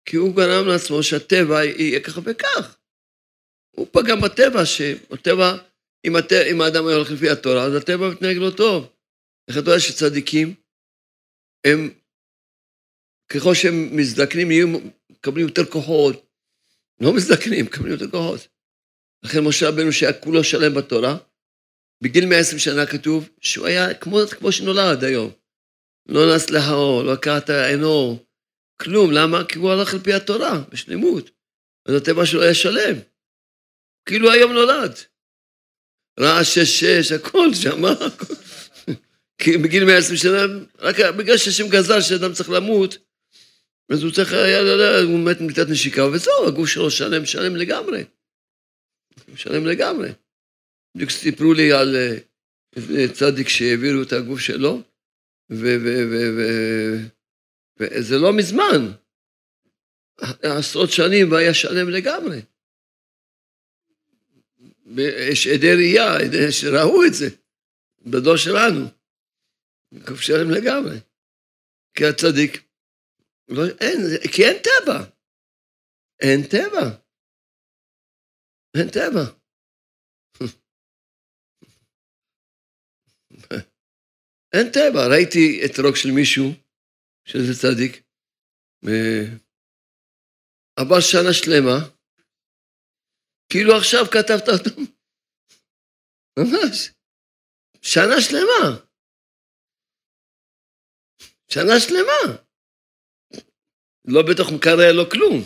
כי הוא גרם לעצמו שהטבע יהיה כך וכך. הוא פגע בטבע, שהטבע, אם, הט... אם האדם היה הולך לפי התורה, אז הטבע מתנהג לא טוב. איך אתה יודע שצדיקים, הם, ככל שהם מזדקנים, יהיו מקבלים יותר כוחות. לא מזדקנים, מקבלים יותר כוחות. לכן משה רבנו שהיה כולו שלם בתורה, בגיל 120 שנה כתוב שהוא היה כמו, כמו שנולד היום. לא נס להור, לא קראת עינו, כלום. למה? כי הוא הלך על פי התורה, בשלמות. אז הטבע שלו היה שלם. כאילו היום נולד. רעש שש שש, הכל שם, הכל. כי בגיל 120 שנה, רק בגלל שהשם גזר שאדם צריך למות, אז הוא צריך היה, הוא מת ממיטת נשיקה, וזהו, הגוף שלו שלם, שלם לגמרי. שלם לגמרי. בדיוק סיפרו לי על אה, צדיק שהעבירו את הגוף שלו, וזה לא מזמן, עשרות שנים והיה שלם לגמרי. יש עדי ראייה, שראו את זה, בדור שלנו. גוף שלם לגמרי. כי הצדיק, לא, אין, כי אין טבע. אין טבע. אין טבע. אין טבע. ראיתי את רוק של מישהו, שזה צדיק, עבר שנה שלמה, כאילו עכשיו כתבת אותו. ממש. שנה שלמה. שנה שלמה. לא בתוך מקרר, לא כלום.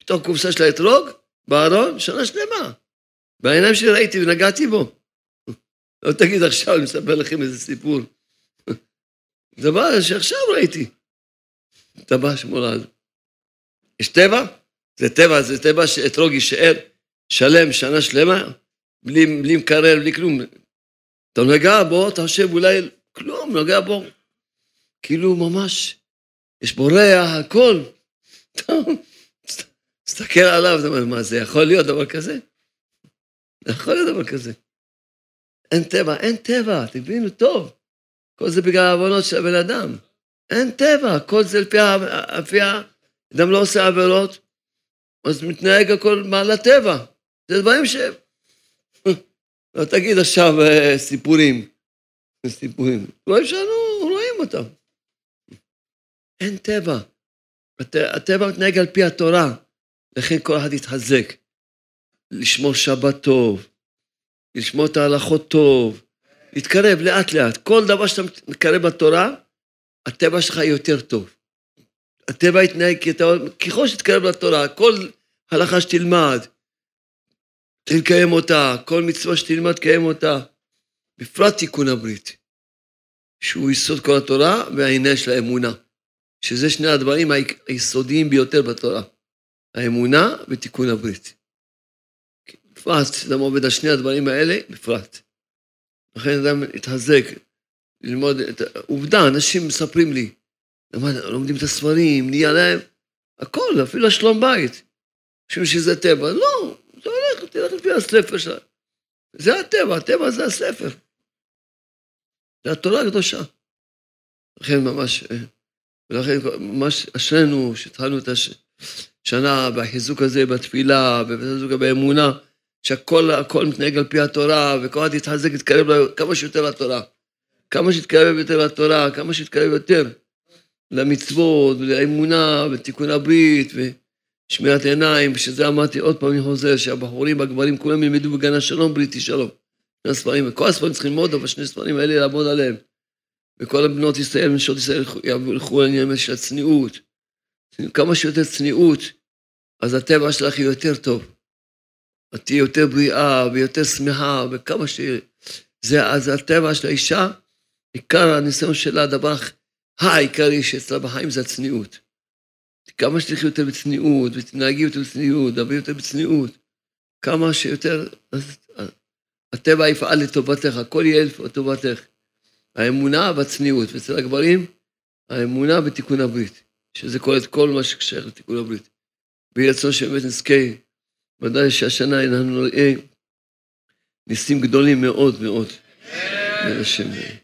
בתוך קופסה של האתרוג, בארון, שנה שלמה. בעיניים שלי ראיתי ונגעתי בו. לא תגיד עכשיו, אני מספר לכם איזה סיפור. דבר שעכשיו ראיתי. טבע שמולד. יש טבע? זה טבע, זה טבע שאתרוג יישאר שלם שנה שלמה, בלי, בלי מקרר, בלי כלום. אתה נוגע בו, אתה חושב אולי כלום, נוגע בו. כאילו ממש, יש ריח, הכל. תסתכל עליו, אתה אומר, מה, זה יכול להיות דבר כזה? זה יכול להיות דבר כזה. אין טבע, אין טבע, תבינו טוב. כל זה בגלל העוונות של הבן אדם. אין טבע, כל זה לפי, לפי אדם לא עושה עבירות, אז מתנהג הכל מעל הטבע. זה דברים ש... לא תגיד עכשיו אה, סיפורים. סיפורים. דברים שאנו רואים אותם. אין טבע. הטבע מתנהג על פי התורה, לכן כל אחד יתחזק. לשמור שבת טוב, לשמור את ההלכות טוב, להתקרב לאט לאט. כל דבר שאתה מתקרב בתורה, הטבע שלך יותר טוב. הטבע יתנהג, ככל שתתקרב לתורה, כל הלכה שתלמד, תקיים אותה, כל מצווה שתלמד, תקיים אותה. בפרט תיקון הברית, שהוא יסוד כל התורה והעניין של האמונה, שזה שני הדברים היסודיים ביותר בתורה, האמונה ותיקון הברית. בפרט, אדם עובד על שני הדברים האלה, בפרט. לכן אדם התחזק ללמוד את העובדה, אנשים מספרים לי, לומדים את הספרים, נהיה להם הכל, אפילו השלום בית. חושבים שזה טבע. לא, זה הולך, תלך לפי הספר שלה. זה הטבע, הטבע זה הספר. זה התורה הקדושה. לכן ממש, ולכן ממש אשרינו שהתחלנו את השנה בחיזוק הזה, בתפילה, בחיזוק באמונה, שהכל הכל מתנהג על פי התורה, וכל אחד יתחזק, יתקרב כמה שיותר לתורה. כמה שיתקרב יותר לתורה, כמה שיתקרב יותר למצוות, לאמונה, ותיקון הברית, ושמירת עיניים, ושזה אמרתי עוד פעם, אני חוזר, שהבחורים, הגברים, כולם ילמדו בגן השלום, בריתי שלום. שני הספרים, וכל הספרים צריכים ללמוד, אבל שני הספרים האלה לעבוד עליהם. וכל הבנות ישראל, נשות ישראל, ילכו לעניין של הצניעות. כמה שיותר צניעות, אז הטבע שלך יהיה יותר טוב. את תהיי יותר בריאה ויותר שמחה, וכמה ש... זה, אז הטבע של האישה, עיקר הניסיון שלה, הדבר העיקרי שאצלה בחיים זה הצניעות. כמה שתלכי יותר בצניעות, ותנהגי יותר בצניעות, דבר יותר בצניעות, כמה שיותר, אז הטבע יפעל לטובתך, הכל יהיה לטובתך. האמונה והצניעות, ואצל הגברים, האמונה בתיקון הברית, שזה כולל את כל מה שקשור לתיקון הברית. ויהי רצון שבאמת נזכה, ודאי שהשנה אנחנו נראה ניסים גדולים מאוד מאוד. כן.